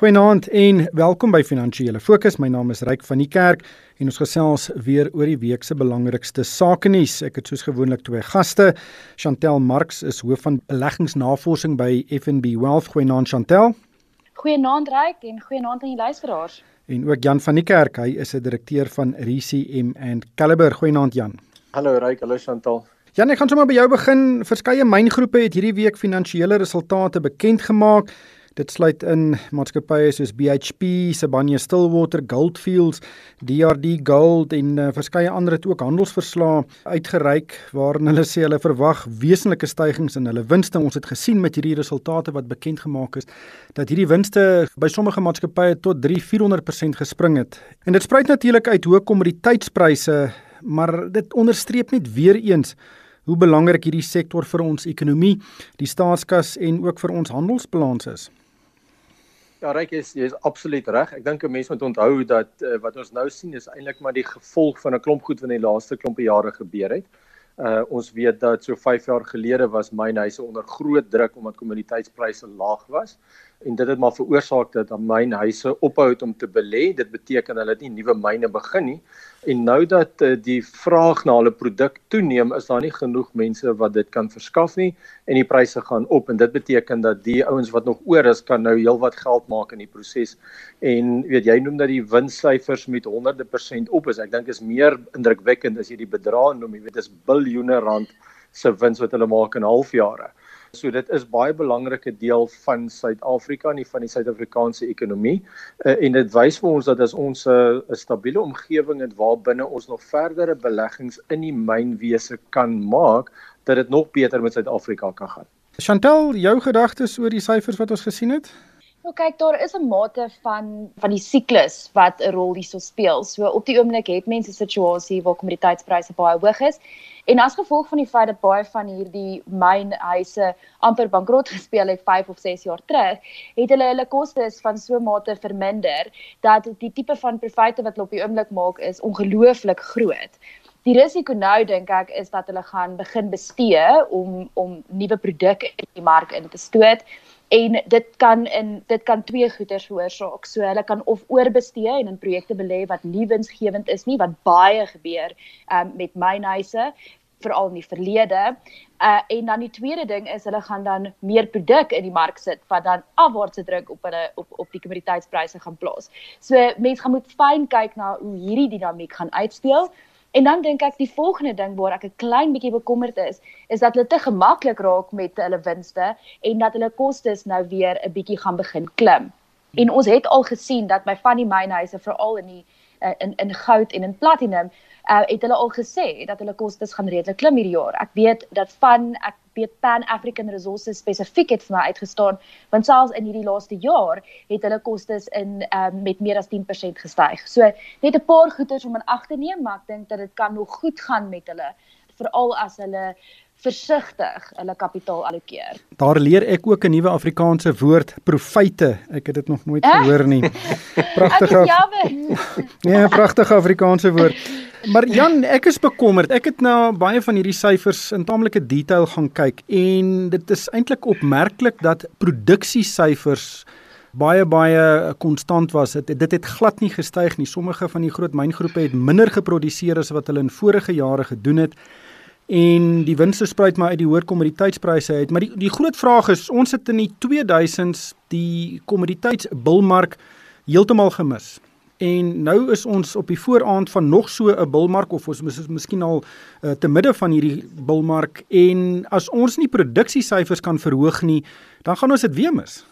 Goeienaand en welkom by Finansiële Fokus. My naam is Ryk van die Kerk en ons gesels weer oor die week se belangrikste sake nuus. Ek het soos gewoonlik twee gaste. Chantel Marx is hoof van beleggingsnavorsing by FNB Wealth. Goeienaand Chantel. Goeienaand Ryk en goeienaand aan die luisteraars. En ook Jan van die Kerk, hy is 'n direkteur van RCM and Caliber. Goeienaand Jan. Hallo Ryk, hallo Chantal. Jan, ek gaan sommer by jou begin. Verskeie myngroepe het hierdie week finansiële resultate bekend gemaak. Dit sluit in maatskappye soos BHP, Sibanye-Stillwater, Goldfields, DRD Gold en uh, verskeie ander het ook handelsverslae uitgereik waarin hulle sê hulle verwag wesenlike stygings in hulle winste. Ons het gesien met hierdie resultate wat bekend gemaak is dat hierdie winste by sommige maatskappye tot 3-400% gespring het. En dit spruit natuurlik uit hoë kommoditeitspryse, maar dit onderstreep net weer eens hoe belangrik hierdie sektor vir ons ekonomie, die staatskas en ook vir ons handelsbalans is. Ja, Ryk is jy is absoluut reg. Ek dink 'n mens moet onthou dat uh, wat ons nou sien is eintlik maar die gevolg van 'n klomp goed wat in die laaste klompe jare gebeur het. Uh ons weet dat so 5 jaar gelede was mynhuise onder groot druk omdat kommoditeitspryse laag was en dit het maar veroorsaak dat mynhuise ophou het om te belê. Dit beteken hulle het nie nuwe myne begin nie. En nou dat uh, die vraag na hulle produk toeneem, is daar nie genoeg mense wat dit kan verskaf nie en die pryse gaan op en dit beteken dat die ouens wat nog oor is kan nou heelwat geld maak in die proses. En weet jy noem dat die winssyfers met honderde persent op is. Ek dink is meer indrukwekkend as jy die bedrag noem. Jy weet dis biljoene rand se wins wat hulle maak in halfjare. So dit is baie belangrike deel van Suid-Afrika en van die Suid-Afrikaanse ekonomie. Uh, en dit wys vir ons dat as ons 'n uh, stabiele omgewing het waarbinne ons nog verdere beleggings in die mynwese kan maak, dat dit nog beter met Suid-Afrika kan gaan. Chantel, jou gedagtes oor die syfers wat ons gesien het? Nou kyk, daar is 'n mate van van die siklus wat 'n rol hierso speel. So op die oomblik het mense 'n situasie waar kommoditeitspryse baie hoog is en as gevolg van die feit dat baie van hierdie mynhuise amper bankrot gespeel het 5 of 6 jaar terug, het hulle hulle kostes van so 'n mate verminder dat die tipe van profite wat hulle op die oomblik maak is ongelooflik groot. Die risiko nou dink ek is dat hulle gaan begin bestee om om nuwe produkte in die mark in te stoot en dit kan in dit kan twee goeders veroorsaak. So hulle kan of oorbestee en in projekte belê wat nie winsgewend is nie, wat baie gebeur um, met mynhuise veral in die verlede. Uh en dan die tweede ding is hulle gaan dan meer produk in die mark sit wat dan afwaartse druk op hulle op op die kommoditeitspryse gaan plaas. So mense gaan moet fyn kyk na hoe hierdie dinamiek gaan uitspeel. En dan dink ek die volgende ding waar ek 'n klein bietjie bekommerd is, is dat hulle te gemaklik raak met hulle winste en dat hulle kostes nou weer 'n bietjie gaan begin klim. En ons het al gesien dat by van die mynhuise veral in die uh, in in goud en in platinum uh, het hulle al gesê dat hulle kostes gaan redelik klim hierdie jaar. Ek weet dat van ek weet Pan African Resources spesifiek het vir my uitgestaan want selfs in hierdie laaste jaar het hulle kostes in um, met meer as 10% gestyg. So net 'n paar goeders om in ag te neem, maar ek dink dat dit kan nog goed gaan met hulle veral as hulle versigtig hulle kapitaal allokeer. Daar leer ek ook 'n nuwe Afrikaanse woord, profite. Ek het dit nog nooit gehoor nie. Pragtige. Nee, pragtige Afrikaanse woord. Maar Jan, ek is bekommerd. Ek het nou baie van hierdie syfers in taamlike detail gaan kyk en dit is eintlik opmerklik dat produksiesyfers baie baie konstant was. Dit dit het glad nie gestyg nie. Sommige van die groot myngroepe het minder geproduseer as wat hulle in vorige jare gedoen het en die winste spruit maar uit die hoë kommoditeitspryse uit. Maar die die groot vraag is, ons het in die 2000s die kommoditeitsbilmark heeltemal gemis. En nou is ons op die vooraand van nog so 'n bilmark of ons is miskien al uh, te midde van hierdie bilmark en as ons nie produksiesyfers kan verhoog nie, dan gaan ons dit weer mis.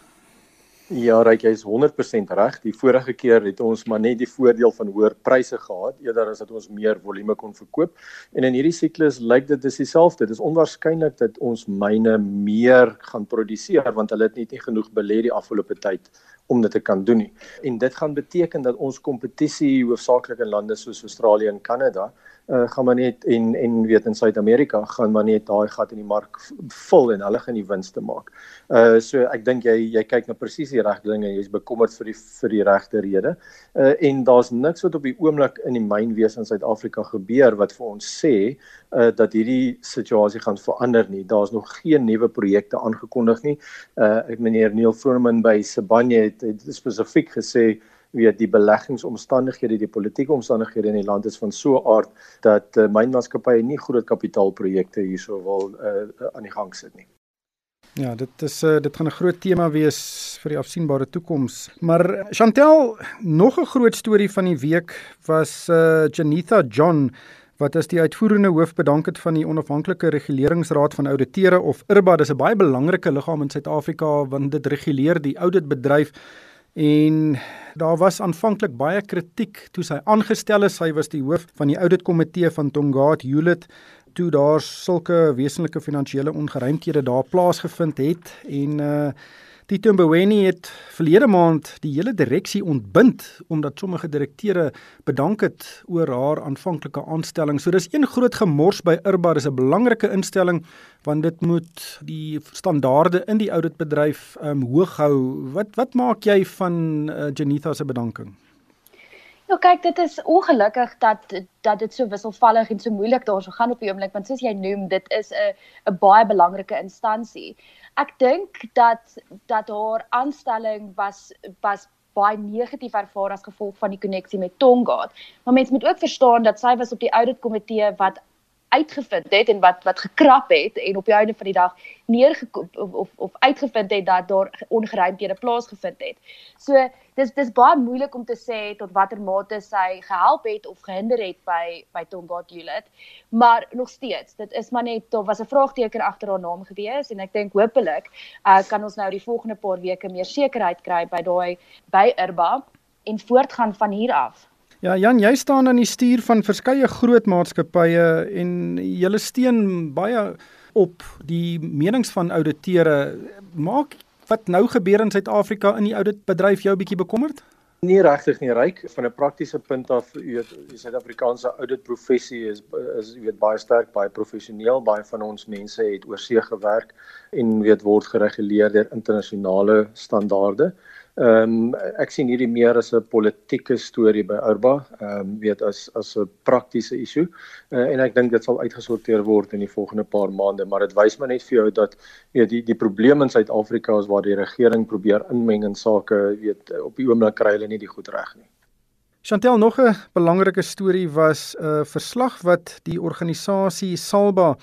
Ja, Ryk, jy is 100% reg. Die vorige keer het ons maar net die voordeel van hoër pryse gehad eerder as dat ons meer volume kon verkoop. En in hierdie siklus lyk dit dis dieselfde. Dit is onwaarskynlik dat ons myne meer gaan produseer want hulle het net nie genoeg belê die afgelope tyd om dit te kan doen nie. En dit gaan beteken dat ons kompetisie hoofsaaklik in lande soos Australië en Kanada uh, gaan maar net en en weet in Suid-Amerika gaan maar net daai gat in die mark vul en hulle gaan die winste maak. Uh so ek dink jy jy kyk na presies die regte dinge jy's bekommerd vir die vir die regte rede. Uh en daar's niks wat op die oomblik in die mynwese in Suid-Afrika gebeur wat vir ons sê uh dat hierdie situasie gaan verander nie. Daar's nog geen nuwe projekte aangekondig nie. Uh ek meneer Neil Froneman by Sibanye het, het spesifiek gesê weet die beleggingsomstandighede, die politieke omstandighede in die land is van so 'n aard dat uh, mynmaatskappye nie groot kapitaalprojekte hierso wil uh, aan die gang sit nie. Ja, dit is uh, dit gaan 'n groot tema wees vir die afsienbare toekoms. Maar Chantel, nog 'n groot storie van die week was uh Janitha John wat as die uitvoerende hoof bedank het van die onafhanklike reguleringsraad van ouditeure of IRBA. Dis 'n baie belangrike liggaam in Suid-Afrika want dit reguleer die ouditbedryf En daar was aanvanklik baie kritiek toe sy aangestel is. Sy was die hoof van die auditkomitee van Tongaat Hewlett toe daar sulke wesenlike finansiële ongeruimthede daar plaasgevind het en uh Tito Mboweni het verlede maand die hele direksie ontbind omdat sommige direkteure bedank het oor haar aanvanklike aanstelling. So dis een groot gemors by Irba, dis 'n belangrike instelling want dit moet die standaarde in die ouditbedryf um, hoog hou. Wat wat maak jy van uh, Janitha se bedanking? Ja, kyk, dit is ongelukkig dat dat dit so wisselvallig en so moeilik daarso gaan op die oomblik want soos jy noem, dit is 'n 'n baie belangrike instansie ek dink dat dat haar aanstelling was was baie negatief ervaar as gevolg van die koneksie met Tongaat. Maar mense moet ook verstaan dat sy was op die audit komitee wat uitgevind het en wat wat gekrap het en op die einde van die dag neergekoop of, of of uitgevind het dat daar ongeruimdhede plaasgevind het. So dis dis baie moeilik om te sê tot watter mate sy gehelp het of gehinder het by by Tongaat Juliet. Maar nog steeds, dit is maar net of was 'n vraagteken agter haar naam gewees en ek dink hopelik uh, kan ons nou die volgende paar weke meer sekerheid kry by daai by Irba en voortgaan van hier af. Ja, Jan, jy staan aan die stuur van verskeie groot maatskappye en jy steun baie op die menings van ouditeure. Maak wat nou gebeur in Suid-Afrika in die ouditbedryf jou bietjie bekommerd? Nie regtig nie, ryk van 'n praktiese punt af, jy weet, die Suid-Afrikaanse ouditprofessie is is jy weet baie sterk, baie professioneel, baie van ons mense het oorsee gewerk en weet word gereguleer deur internasionale standaarde. Ehm um, ek sien hierdie meer as 'n politieke storie by Urba, ehm um, weet as as 'n praktiese issue. Uh, en ek dink dit sal uitgesorteer word in die volgende paar maande, maar dit wys maar net vir jou dat weet die die probleem in Suid-Afrika is waar die regering probeer inmeng in sake, weet op die oomblik kry hulle nie die goed reg nie. Chantel nog 'n belangrike storie was 'n uh, verslag wat die organisasie Salba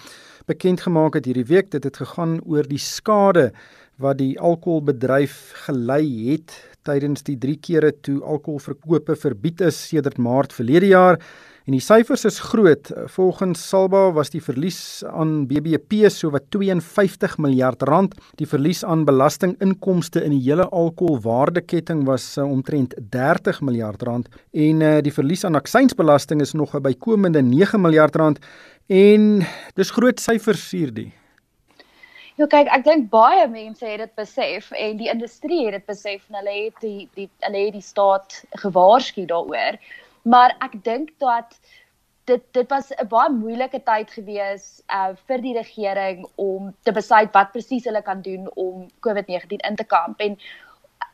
bekend gemaak het hierdie week. Dit het gegaan oor die skade wat die alkoholbedryf gelei het tydens die 3 kere toe alkoholverkope verbied is sedert Maart verlede jaar en die syfers is groot. Volgens Salba was die verlies aan BBP so wat 52 miljard rand. Die verlies aan belastinginkomste in die hele alkoholwaardeketting was uh, omtrent 30 miljard rand en uh, die verlies aan aksiesbelasting is nog 'n bykomende 9 miljard rand en dis groot syfers hierdie. Ja kyk, ek dink baie mense het dit besef en die industrie het dit besef en hulle het die die hulle het die staat gewaarsku daaroor. Maar ek dink dat dit dit was 'n baie moeilike tyd gewees uh vir die regering om te besluit wat presies hulle kan doen om COVID-19 in te kamp en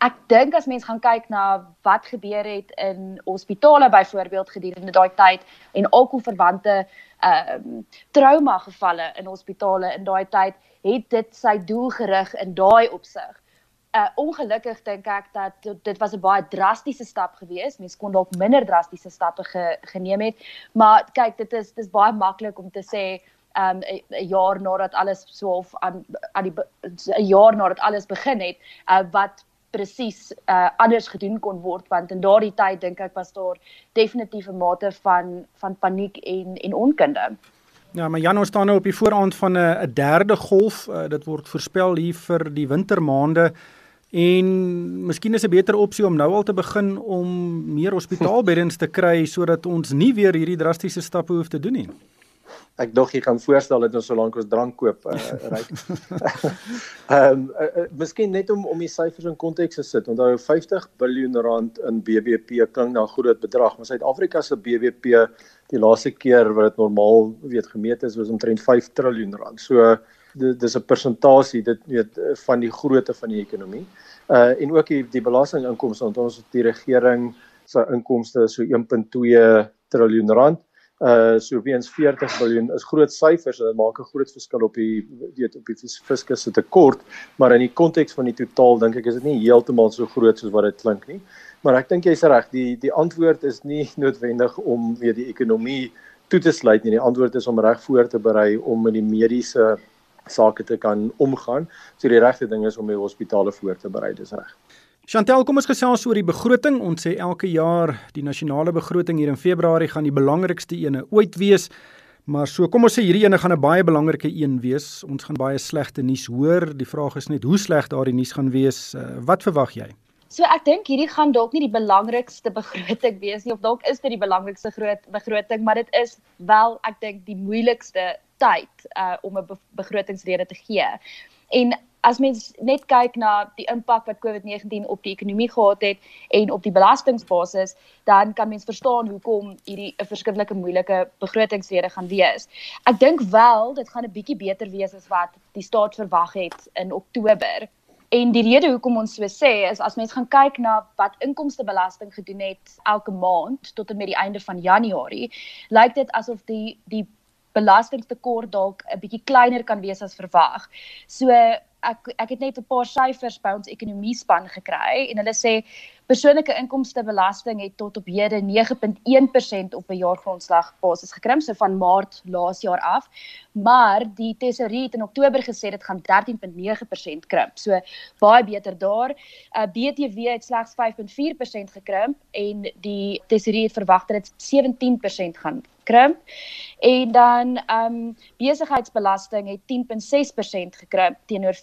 ek dink as mens gaan kyk na wat gebeur het in hospitale byvoorbeeld gedurende daai tyd en alkoholverwante ehm um, trauma gevalle in hospitale in daai tyd het dit sy doel gerig in daai opsig. Uh ongelukkig dink ek dat dit was 'n baie drastiese stap geweest. Mense kon dalk minder drastiese stappe ge, geneem het, maar kyk, dit is dis baie maklik om te sê um 'n jaar nadat alles so half aan aan die 'n jaar nadat alles begin het, uh wat presies uh anders gedoen kon word want in daardie tyd dink ek was daar definitief 'n mate van van paniek en en onkunde. Ja, maar Jan ons staan nou op die vooraand van 'n 'n derde golf. Uh, dit word voorspel hier vir die wintermaande en miskien is 'n beter opsie om nou al te begin om meer hospitaalbeddens te kry sodat ons nie weer hierdie drastiese stappe hoef te doen nie. Ek dog jy gaan voorstel dat ons solank ons drank koop uh, ry. Ehm uh, uh, miskien net om om die syfers in konteks te sit. Onthou 50 miljard rand in BBP klink na 'n groot bedrag, maar Suid-Afrika se BBP die laaste keer wat dit normaal weet gemeet is was omtrent 5 trilljoen rand. So dis 'n persentasie dit weet van die grootte van die ekonomie. Uh en ook die, die belastinginkomste want ons die regering se inkomste is so 1.2 trilljoen rand uh so weens 40 miljard is groot syfers en dit maak 'n groot verskil op die weet op die fiskus se tekort maar in die konteks van die totaal dink ek is dit nie heeltemal so groot soos wat dit klink nie. Maar ek dink jy's reg die die antwoord is nie noodwendig om weer die ekonomie toe te sluit nie. Die antwoord is om reg voor te berei om met die mediese sake te kan omgaan. So die regte ding is om die hospitale voor te berei dis reg Chantel, kom ons gesels oor die begroting. Ons sê elke jaar die nasionale begroting hier in Februarie gaan die belangrikste ene ooit wees. Maar so kom ons sê hierdie ene gaan 'n baie belangrike een wees. Ons gaan baie slegte nuus hoor. Die vraag is net hoe sleg daardie nuus gaan wees. Uh, wat verwag jy? So ek dink hierdie gaan dalk nie die belangrikste begroting wees nie of dalk is dit die belangrikste groot begroting, maar dit is wel ek dink die moeilikste tyd uh, om 'n begrotingsrede te gee. En as mens net kyk na die impak wat COVID-19 op die ekonomie gehad het en op die belastingbasis, dan kan mens verstaan hoekom hierdie 'n verskriklike moeilike begrotingsrede gaan wees. Ek dink wel dit gaan 'n bietjie beter wees as wat die staat verwag het in Oktober. En die rede hoekom ons so sê is as mens gaan kyk na wat inkomstebelasting gedoen het elke maand tot en met die einde van Januarie, lyk dit asof die die belastingtekort dalk 'n bietjie kleiner kan wees as verwag. So ek ek het net 'n paar syfers by ons ekonomie span gekry en hulle sê persoonlike inkomstebelasting het tot op hede 9.1% op 'n jaargrondslag basis gekrimp so van maart laas jaar af. Maar die tesourier het in oktober gesê dit gaan 13.9% krimp. So baie beter daar. Uh, BTW het slegs 5.4% gekrimp en die tesourier verwag dat dit 17% gaan krimp en dan ehm um, besigheidsbelasting het 10.6% gekrimp teenoor 24.6%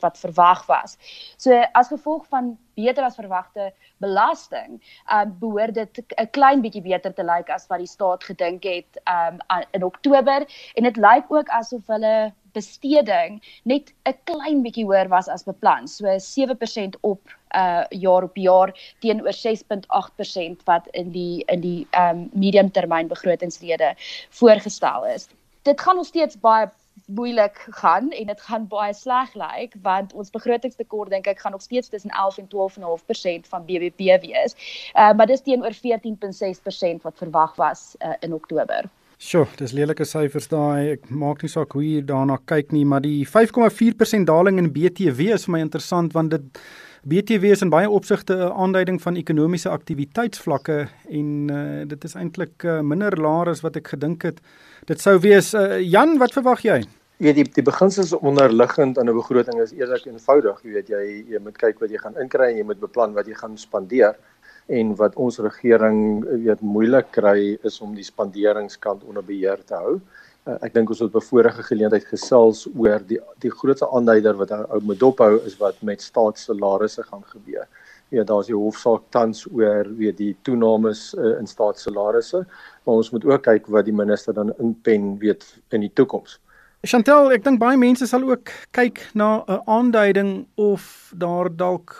wat verwag was. So as gevolg van beter as verwagte belasting, ehm um, behoort dit 'n klein bietjie beter te lyk as wat die staat gedink het ehm um, in Oktober en dit lyk ook asof hulle besteding net 'n klein bietjie hoër was as beplan. So 7% op uh jaar op jaar teenoor 6.8% wat in die in die um mediumtermyn begrotingsrede voorgestel is. Dit gaan nog steeds baie moeilik gaan en dit gaan baie sleg lyk want ons begrotingstekort dink ek gaan nog steeds tussen 11 en 12.5% van BBP wees. Uh maar dis teenoor 14.6% wat verwag was uh, in Oktober. Sjoe, dis lelike syfers daai. Ek maak nie saak hoe jy daarna kyk nie, maar die 5,4% daling in BTW is vir my interessant want dit BTW is in baie opsigte 'n aanduiding van ekonomiese aktiwiteitsvlakke en uh, dit is eintlik uh, minder laer as wat ek gedink het. Dit sou wees uh, Jan, wat verwag jy? Jy weet die die beginsels onderliggend aan 'n begroting is eerlik eenvoudig. Jy weet jy jy moet kyk wat jy gaan inkry en jy moet beplan wat jy gaan spandeer en wat ons regering weet moeilik kry is om die spanderingskant onder beheer te hou. Uh, ek dink ons het op 'n vorige geleentheid gesels oor die die grootste aanduider wat ou moet dophou is wat met staatssalarisse gaan gebeur. Ja, daar's die hofsaak tans oor weet die toenames uh, in staatssalarisse, maar ons moet ook kyk wat die minister dan inpen weet in die toekoms. Chantel, ek dink baie mense sal ook kyk na 'n aanduiding of daar dalk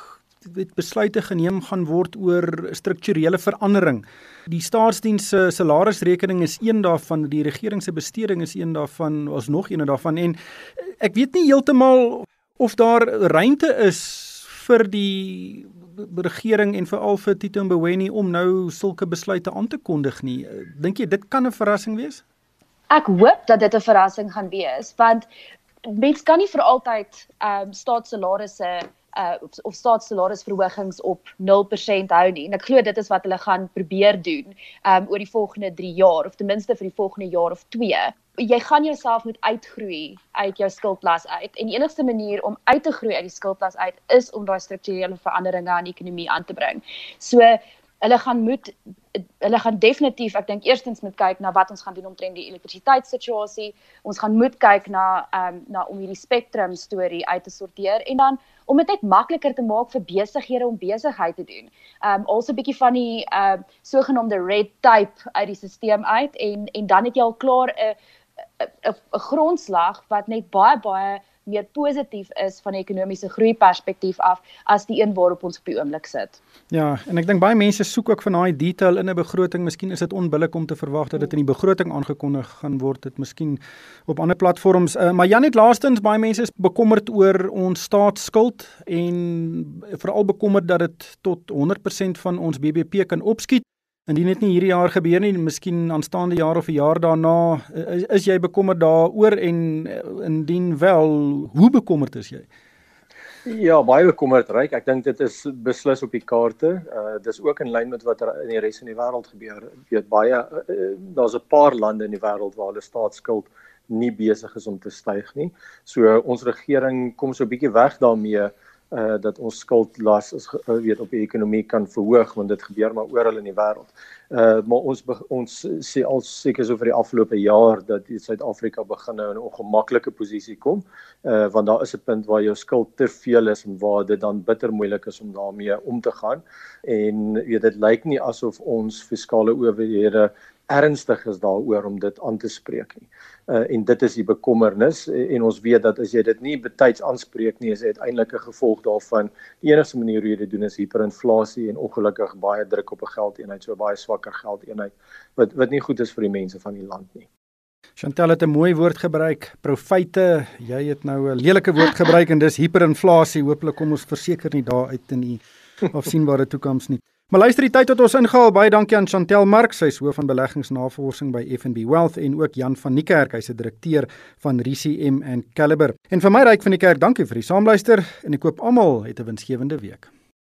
weet besluite geneem gaan word oor strukturele verandering. Die staatsdiens se salarisrekening is een daarvan, die regering se besteding is een daarvan, ons nog een daarvan en ek weet nie heeltemal of daar ruimte is vir die regering en veral vir Tito Mboweni om nou sulke besluite aan te kondig nie. Dink jy dit kan 'n verrassing wees? Ek hoop dat dit 'n verrassing gaan wees want mens kan nie vir altyd ehm um, staatssalarisse uh of, of staatssalarisverhogings op 0% hou nie. En ek glo dit is wat hulle gaan probeer doen um oor die volgende 3 jaar of ten minste vir die volgende jaar of 2. Jy gaan jouself moet uitgroei uit jou skuldlas uit. En die enigste manier om uit te groei uit die skuldlas uit is om daai strukturele veranderinge aan die ekonomie aan te bring. So hulle gaan moet hulle gaan definitief ek dink eerstens moet kyk na wat ons gaan doen omtrent die elektrisiteitssituasie. Ons gaan moet kyk na ehm um, na om hierdie spectrum storie uit te sorteer en dan om dit net makliker te maak vir besighede om besigheid te doen. Ehm um, also 'n bietjie van die ehm uh, sogenaamde red tape uit die stelsel uit en en dan het jy al klaar 'n 'n 'n grondslag wat net baie baie meer positief is van 'n ekonomiese groei perspektief af as die een waarop ons op die oomblik sit. Ja, en ek dink baie mense soek ook van daai detail in 'n begroting. Miskien is dit onbillik om te verwag dat dit in die begroting aangekondig gaan word. Dit miskien op ander platforms. Uh, maar Janet laastens baie mense is bekommerd oor ons staatsskuld en veral bekommerd dat dit tot 100% van ons BBP kan opskiet. Indien dit nie hierdie jaar gebeur nie, miskien aanstaande jaar of 'n jaar daarna, is, is jy bekommerd daaroor en eh, indien wel, hoe bekommerd is jy? Ja, baie bekommerd, Ryk. Ek dink dit is beslis op die kaarte. Uh dis ook in lyn met wat er in die res van die wêreld gebeur. Jy weet baie uh, daar's 'n paar lande in die wêreld waar hulle staatsskuld nie besig is om te styg nie. So ons regering kom so 'n bietjie weg daarmee uh dat ons skuldlas is uh, weet op die ekonomie kan verhoog want dit gebeur maar oral in die wêreld. Uh maar ons ons sê al seker so vir die afgelope jaar dat Suid-Afrika begin nou in 'n ongemaklike posisie kom. Uh want daar is 'n punt waar jou skuld te veel is en waar dit dan bitter moeilik is om daarmee om te gaan. En weet dit lyk nie asof ons fiskale owerhede ernstig is daaroor om dit aan te spreek nie. Uh en dit is die bekommernis en ons weet dat as jy dit nie betyds aanspreek nie, is dit uiteindelik 'n gevolg daarvan. Die enigste manier hoe jy dit doen is hiperinflasie en ongelukkig baie druk op 'n geldeenheid, so baie swakker geldeenheid wat wat nie goed is vir die mense van die land nie. Chantel het 'n mooi woord gebruik, profite. Jy het nou 'n lelike woord gebruik en dis hiperinflasie. Hooplik kom ons verseker nie daar uit in die afsienbare toekoms nie. Maar luister die tyd tot ons ingehaal. Baie dankie aan Chantel Mark, sy is hoof van beleggingsnavorsing by FNB Wealth en ook Jan van Niekerk, hy's 'n direkteur van RCM and Caliber. En vir my ryk van die kerk, dankie vir die saamluister en ek koop almal het 'n winsgewende week.